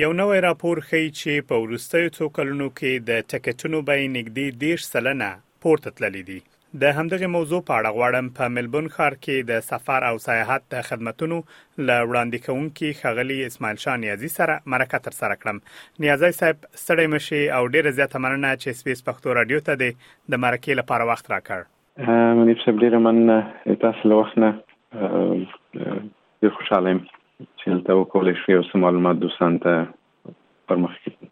یو نوی راپور ښیي چې په وروستیو څو کلونو کې د ټکټونو بیې نږدې دېرش سلنه پورته تللې دي. د همدغې موضوع په اړه غواړم په ملبورن ښار کې د سفر او سیاحت د خدمتونو له وړاندې کوونکي ښاغلي اسماعیل شاه نیازي سره مرکه ترسره کړم. نیازی صاحب ستړی مه شې او ډېره زیاته مننه چې سپېس پښتو راډیو ته دې د مرکې لپاره وخت راکړ. منیب صاحب ډیره مننه تاسو له وخت نه ډیر خوشاله یم چې دلته وکولای شو یو څه معلومات دوستان ته پرمخ کړو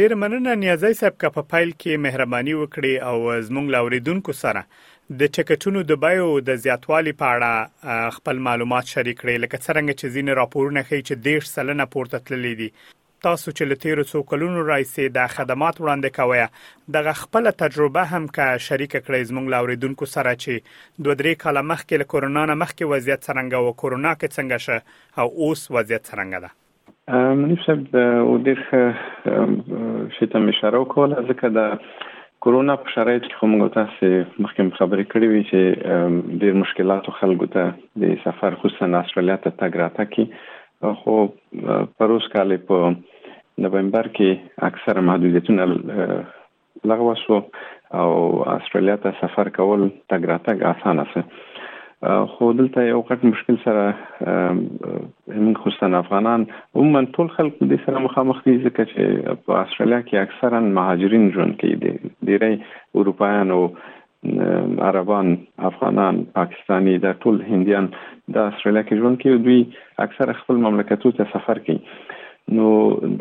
ډیر مننه نیازی صاحب که په پیل کې مهرباني وکړي او زموږ لاوریدونکو سره د ټکټونو د بیو د زیاتوالي په اړه خپل معلومات شریک کړئ لکه څنګه چې ځینې راپورونه ښیي چې 10 سلنه پورته تللی دي تاسو چې له تېرو څو کلونو راهیسې دا خدمات وړاندې کوئ، دغه خپله تجربه هم که شریکه کړئ زموږ له اورېدونکو سره چې دوه درې کاله مخکې له کورونا نه مخکې وضعیت څرنګه و، کورونا کې څنګه شه او اوس وضعیت څرنګه ده؟ منیب صاحب ډېر ښه شي ته مې اشاره وکوله ځکه د کورونا په شرایط کې خو موږ تاسو مخکې خبرې کړې وي چې ډېر مشکلات خلکو ته د سفر خصوصا استرالیا ته تګ راتګ کې خو پروس کال په نومبر کې اکثره محدودیتونه لغوه شو او استرالیا ته سفر کول تګ راتګ اسانه شو خو دلته یو غټ مشکل سره موږ خصوصا افغانان عموما ټول خلک د سره مخامخ دي ځکه چې په استرالیا کې اکثرا مهاجرین ژوند کوي ډیری اروپایان او عربان افغانان پاکستاني دا ټول هندیان د استرالیا کې ژوند کوي دوی اکثره خپل مملکتو ته سفر کوي نو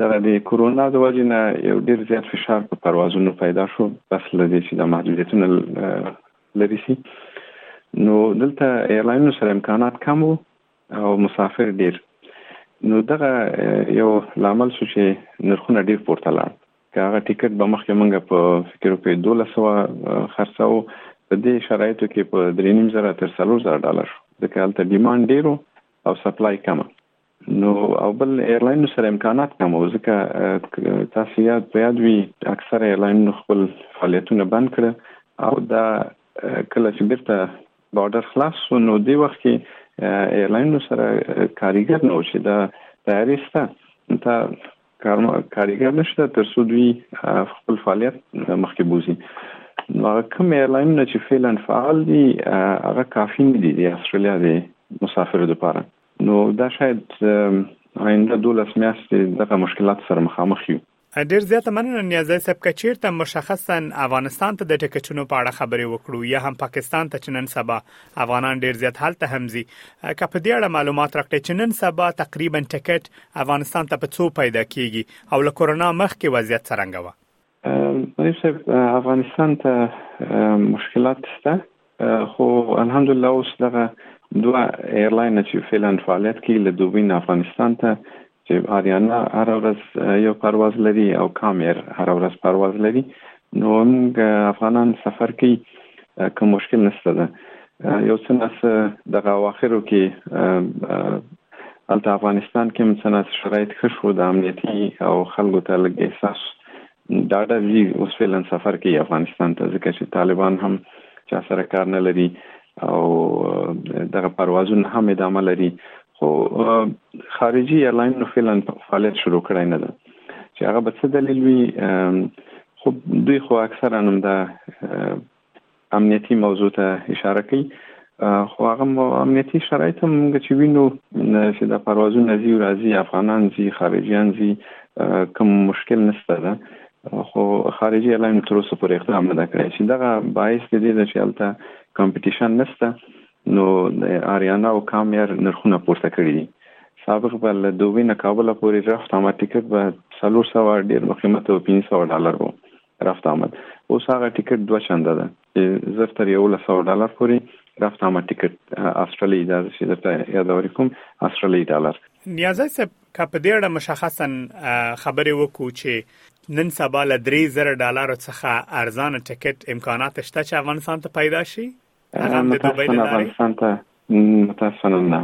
دغه د کورونا د وجې نه یو ډیر زیات فشار په پروازونو پیدا شو بس لدې چې د محدودیتونو لري سي نو دلته ایرلاینونو سره امکانات کم وو او مسافر ډیر نو دغه یو لامل شو چې نرخونه ډیر پورته لاړ که هغه ټیکټ به مخکې مونږ په فکر کې 1200 خرڅاو په دې شرایطو کې په 3.5 تر 4000 ډالر شو ځکه هلته ډیماند ډیرو او سپلای کم نو او بل ایرلاین سره امکانات کم او ځکه تاسو یاد په یاد وی اکثر ایرلاین خپل فعالیتونه بند کړ او دا کله چې بیرته بارډر خلاص شو نو دی وخت کې ایرلاین سره کاریګر نو چې دا تیارسته ته کارګر نشته تر څو دوی خپل فعالیت مخکې بوزي نو هغه کوم ایرلاینونه چې فعلا فعال دي هغه کافي نه دي د استرالیا د مسافرو لپاره نو دا شاید آینده دولس میاشتې دغه مشکلات سره مخامخ یو ډیر زیاته مننه نیازی صاحب که چیرته مشخصا افغانستان ته د ټکټونو په اړه خبرې وکړو یا هم پاکستان ته چې نن سبا افغانان ډیر زیات هلته هم ځي که په دې اړه معلومات راکړئ چې نن سبا تقریبا ټکټ افغانستان ته په څو پیدا کیږي او له کورونا مخکې وضعیت څرنګه وه؟ منیب صاحب افغانستان ته مشکلات شته خو الحمدلله اوس دغه دوه ایرلاین چې فعلا فعالیت کوي له دوبین افغانستان ته چې آریانا هر ورځ یو پرواز لري او کامیر هر ورځ پرواز لري نو موږ افغانان سفر کوي کوم مشکل نشته ده یو څه نس د اواخرو کې هلته افغانستان کې هم سناسي شرایط ښه شو د امنیتي او خلکو ته لږ احساس ډاډه وي اوس فعلا سفر کوي افغانستان ته ځکه چې طالبان هم چا سره کار نه لري او دغه پروازونه هم ادامه لري خو خارجي ایرلاین نو فعلا فعالیت شروع کړی نه ده چې هغه به څه دلیل وي خو دوی خو اکثرا هم دا امنیتي موضوع ته اشاره کوي خو هغه امنیتي شرایط هم موږ چې وینو چې د پروازونه زی راځي افغانان زی خارجيان زی کوم مشکل نشته ده خو خارجي اعلان تر اوسه پورې اقدام نه کړی چې دغه باعث د دې چې هلته کمپټیشن نشته نو د آریانا او کامیار نرخونه پورته کړی دي سابق به له دوبۍ نه کابل پورې رفت عامه ټیکټ به 300 ډیر مقیمت او 500 ډالر وو رفت آمد اوس هغه ټیکټ دوه چنده ده چې زر تر یولس سوه ډالر پورې رفت آمد ټیکټ استرالی دا چې درته یادوري کوم استرالی ډالر نیازی صاحب که په دې اړه مشخصا خبرې وکړو چې نن سبا له درې زره ډالرو څخه ارزانه ټیکټ امکانات شته چې افغانستان ته پیدا شي متاسفانه افغانستان ته متاسفانه نه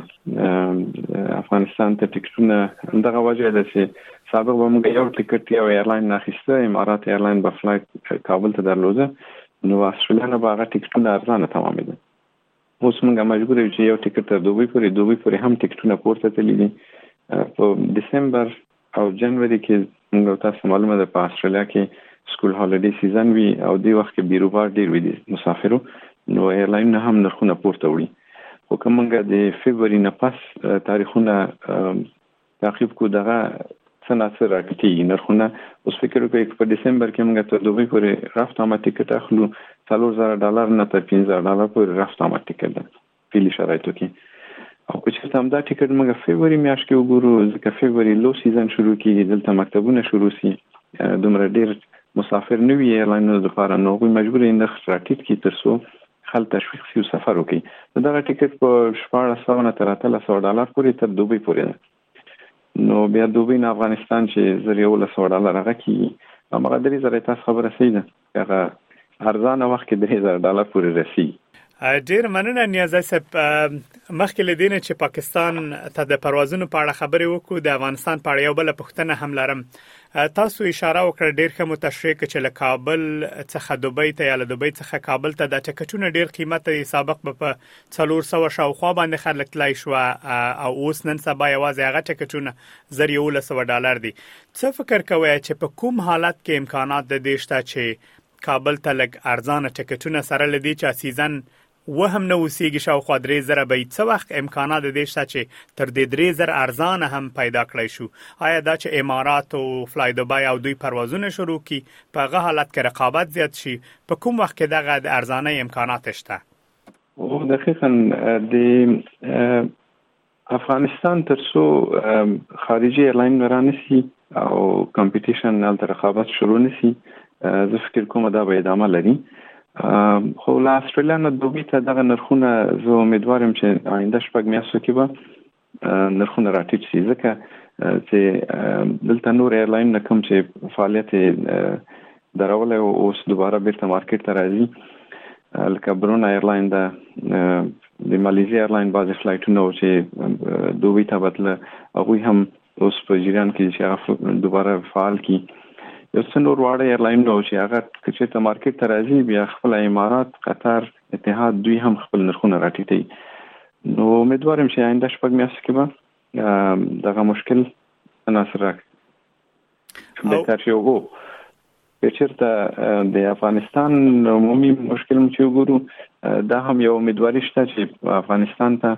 افغانستان ته ټیکټونه دغه وجه ده چې سابق به موږ یو ټیکټ یو ایرلاین نه اخیسته امارات ایرلاین به فلایټ کابل ته درلوده نو استرالیا نه به هغه ټیکټونه ارزانه تمامېده اوس موږ مجبور یو چې یو ټیکټ تر دوبۍ پورې دوبۍ پورې هم ټیکټونه پورته تللی دي په دسمبر او جنوري کې موږ تاسو معلومه ده په استرالیا کې سکول هالیډې سیزن وي او دی وخت کې بیروبار ډیر وي د مسافرو نو ایرلاینونه هم نرخونه پورته وړي خو که موږ د فبروري نه پس تاریخونه تعقیب کو دغه څه نه څه راټیټېږي نرخونه اوس فکر وکړئ په دسمبر کې موږ تر دوبۍ پورې رفت آمد ټیکټ اخلو څلور زره ډالر نه تر پنځه ډالر پورې رفت آمد ټیکټ ده فعلي شرایطو کې او که چېرته همدا ټیکټ موږ فیبروري میاشت کې وګورو ځکه فیبروري لو سیزن شروع کیږي دلته مکتبونه شروع سي دومره ډیر مسافر نه وي ایرلاینونو لپاره نو هغوی مجبور یې نرخ راټیټ کړي تر څو خلک تشویق سي او سفر وکړي دغه ټیکټ په 1400 نه تر 1800 ډالر پورې تر دوبۍ پورې ده نو بیا دوبی نه افغانستان چې زر یولس سوه ډالر هغه کېږي همغه درې زره تاسو خبره صحیح ده هغه ارزانه وخت کې درې زره ډالر پورې رسېږي ډیر مننه نیازی صاحب مخکې لیدنه چې پاکستان ته د پروازونو په اړه خبرې وکړو د افغانستان په اړه یو بل پښتنه هم لرم تاسو اشاره وکړه ډیر ښه مو تشریح کړ چې له کابل څخه دوبۍ ته یا له دوبۍ څخه کابل ته د ټکټونو ډیر قیمت سابق په څلور سوه شاوخوا باندې خلک تلای شو او اوس نن سبا یوازې هغه ټکټونه زر یو لسو ډالر دي څه فکر کوئ چې په کوم حالت کې امکانات د دې شته چې کابل ته لګ ارزانه ټکټونه سره لدی چې سیزن و هم نه اوسېږي شاوخوا درې زره به یې څه وخت امکانات د دې شته چې تر دې درې زر ارزانه هم پیدا کړی شو آیا دا چې امارات او فلای دوبای او دوی پروازونه شروع کړي په هغه حالت کې رقابت زیات شي په کوم وخت کې دغه د ارزانه امکانات شته او دقیقا د افغانستان تر څو خارجي ایرلاین رانسی او کمپټیشن نل رقابت شروع نسی زه فکر کوم دا به ادامه لري خو له استرالیا نه دوبي ته دغه نرخونه زه امیدوارم چې آینده شپږ میاشتو کې به نرخونه راټیټ شي ځکه چې دلته نور ایرلاین نه کوم چې فعالیت درولې او اوس دوباره بیرته مارکیټ ته راځي لکه برون ایرلاین ده د مالیزیا ایرلاین بعضی فلایټونه او چې دوی ته بتله هغه هم اوس په جریان کې چې هغه دوباره فعال کی یو څه نور واړه ایرلاین نو چې هغه چې ته مارکیټ ته راځي بیا خپل امارات قطر اتحاد دوی هم خپل نرخونه راټیټوي نو امیدوار یم چې آینده شپږ میاشتې کې به دغه مشکل عناصر راکړي بهتر شي او که چېرته د افغانستان عمومي مشکل چې وګورو دا هم یو امیدواري شته چې افغانستان ته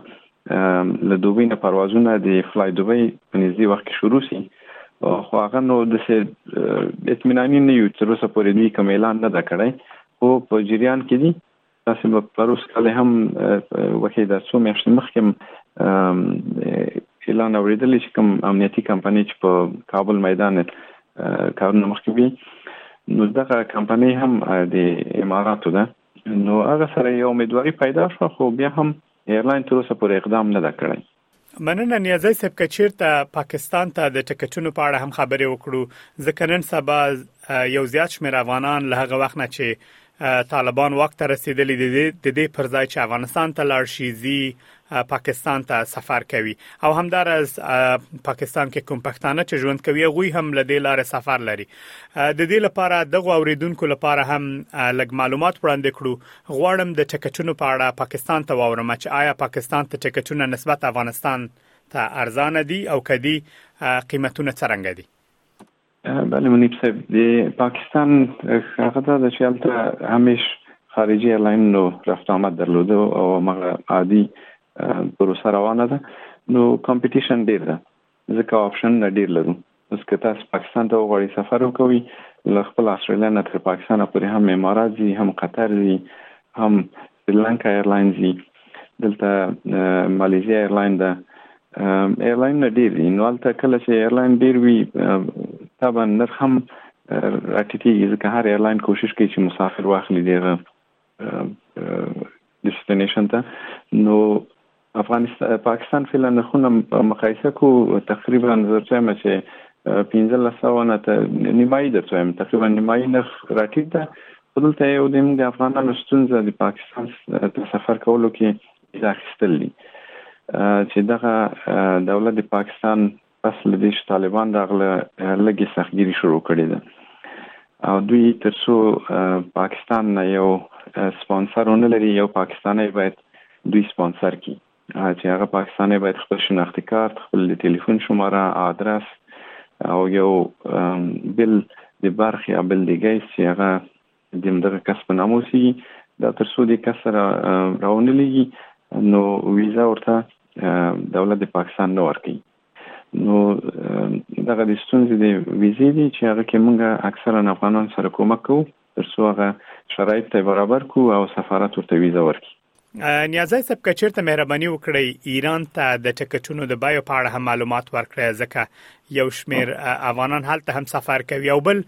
له دوبۍ نه پروازونه د فلای دوبۍ په نږدې وخت کې شروع شي خو هغه نو د څه اطمیناني نه یو تر اوسه پورې دوی کوم اعلان نه دا کړی خو په جریان کې دي تاسو به پروس کله هم وکي د څو میاشتې مخکې اعلان اوریدل چې کوم امنیتي کمپنۍ چې په کابل میدان کارونه مخکې وي نو دغه کمپنۍ هم د اماراتو ده نو هغه سره یو امیدواري پیدا شو خو بیا هم ایرلاین تر اوسه پورې اقدام نه ده کړی. مننه نیازی صاحب که چیرته پاکستان ته د ټکټونو په اړه هم خبرې وکړو ځکه نن سبا یو زیات شمیر افغانان له هغه وخت نه چې طالبان واک ته رسیدلی د دې پر ځای چې افغانستان ته لاړ شي زی پاکستان ته سفر کوي او همدارس پاکستان کې کوم پښتانه چې ژوند کوي غوي هم له دې لارې سفر لري د دې لپاره دغه اوریدونکو لپاره هم لګ معلومات وړاندې کړو غواړم د ټکټونو په اړه پاکستان ته واورم چې آیا پاکستان ته ټکټونه نسبت افغانستان ته ارزانه دي او کدي قیمتونه څرنګه دي بله منیب صاحب د پاکستان هغه دا چې هلته همیش خارجي الاین نو رفت آمد درلوده او مغه عادي پروسه روانه ده نو کمپټیشن ډیر ده ځکه آپشنونه ډېر لرو. اوس که تاسو پاکستان ته وغواړئ سفر وکوئ، له خپله اسټرالیا نه تر پاکستانه پورې هم امارات ځي، هم قطر ځي، هم سریلانکا ایرلاین ځي، دلته مالیزیا ایرلاین ده، ایرلاینونه ډېر دي، نو هلته کله چې ایرلاین ډېر وي، طبعا نرخ هم راټیټېږي، ځکه هر ایرلاین کوشش کوي چې مسافر واخلي، د هغه ډیسټینیشن ته نو افغانستان پاکستان فعلا نرخونه مقایسه کو تقریبا زه څه چې 1500 نه ته نیمایي ده څه تقریبا نیمایي نرخ راټیټ ده دلته یو د موږ افغانانو ستونزه د پاکستان ته سفر کولو کې اخیستل دي چې دغه دولت د پاکستان پس له دې چې طالبان دا غله لږې سختګیري شروع کړې ده او دوی تر څو پاکستان نه یو سپانسر ونه لري یو پاکستانی باید دوی سپانسر کړي چې هغه پاکستانی باید خپل شناختی کارت خپل د ټلیفون شماره آدرس او یو بل د برخ یا بل دیګی چې هغه د همدغه کس په نامه اوسېږي دا تر څو دې کس سره راونه لېږي نو ویزه ورته دولت د پاکستان نه ورکوي نو دغه د ستونزې د ویزې دي چې هغه کې موږ اکثرا افغانان سره کومک کوو تر څو هغه شرایط ته برابر کو او سفارت ورته ویزه ورکړي نیازی صاحب که چیرته مهرباني وکړئ ایران ته د ټکټونو د بیو په اړه هم معلومات ورکړئ ځکه یو شمیر افغانان هلته هم سفر کوي او بل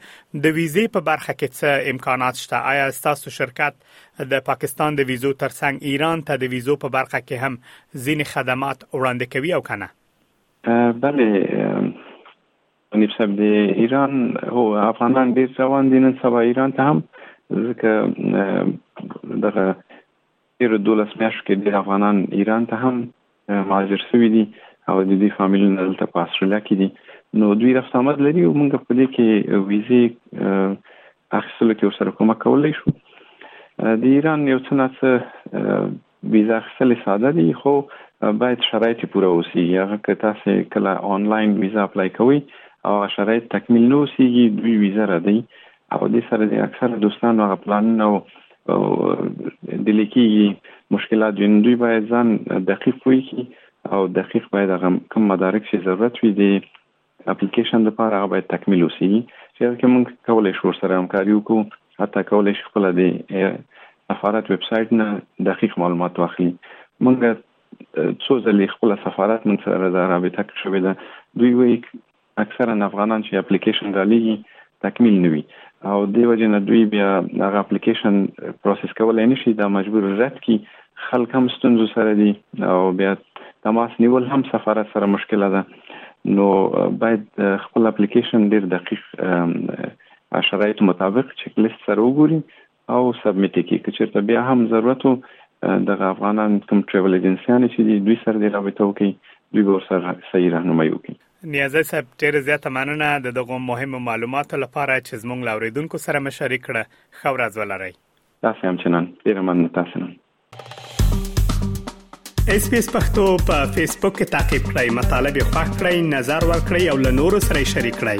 د ویزې په برخه کې څه امکانات شته آیا تاسو شرکت د پاکستان د ویزو ترڅنګ ایران ته د ویزو په برخه کې هم ځینې خدمات وړاندې کوي او کنه بله منیف صاحب د ایران هو افغانان ډیر روان دي نن سبا ایران ته هم ځکه دغه تیر 12 میاشتو کې ډیر افغانان ایران ته هم مهاجر شوي دي او د دې فامیلونه دلته په استرالیا کې دي نو دوی رفت آمد لري او موږ په دې کې ویزې اخیستلو کې ورسره کومک کولی شو د ایران یو څه ناڅه ویزه اخیستل ساده دي خو باید شرایط یې پوره اوسیږي هغه که تاسو کله انلاین ویزه اپلای کوئ او هغه شرایط تکمیل نه اوسیږي دوی ویزه ردوي او دې سره د اکثره دوستانو هغه پلانونه او ډیلې کیږي مشکلات وي دوی باید ځان دقیق پوه کړي او دقیق باید هغه کوم مدارک چې ضرورت وي د اپلیکیشن لپاره هغه باید تکمیل اوسیږي چې هغه کې موږ کولای شو سره همکاري وکړو حتی کولای شي خپل د سفارت ویب سایټ نه دقیق معلومات واخلي موږ څو ځلې خپل سفارت من سره رابطه شوې ده دوی وایي اکثرا افغانان چې اپلیکیشن را لېږي تکمیل نه وي او دې وجه نه دوی بیا هغه اپلیکیشن پروسس کولای نشي دا مجبور رد کی خلک هم ستونزو سره دي او بیا تماس نیول هم سفارت سره مشکله ده نو باید خپل اپلیکیشن ډیر دقیق شرایط مطابق چک لیست سره وګوري او سبمټ یې کړي که چیرته بیا هم ضرورت وو دغه افغانان کوم ټریول ایجنسیانې چې دي دوی سره دې رابطه وکړي دوی به ورسره صحیح رهنمایي وکړي. نیازی صاحب ډیره زیاته مننه د دغو مهمو معلوماتو لپاره چې زمونږ له اوریدونکو سره مو شریک کړه ښه ورځ ولرئ. تاسې هم چنان ډیره مننه تاسې نه. اس پی اس پختو په فیسبوک کې تا کې پلی مطلب یو فاک کړئ نظر ور کړئ او له نورو سره شریک کړئ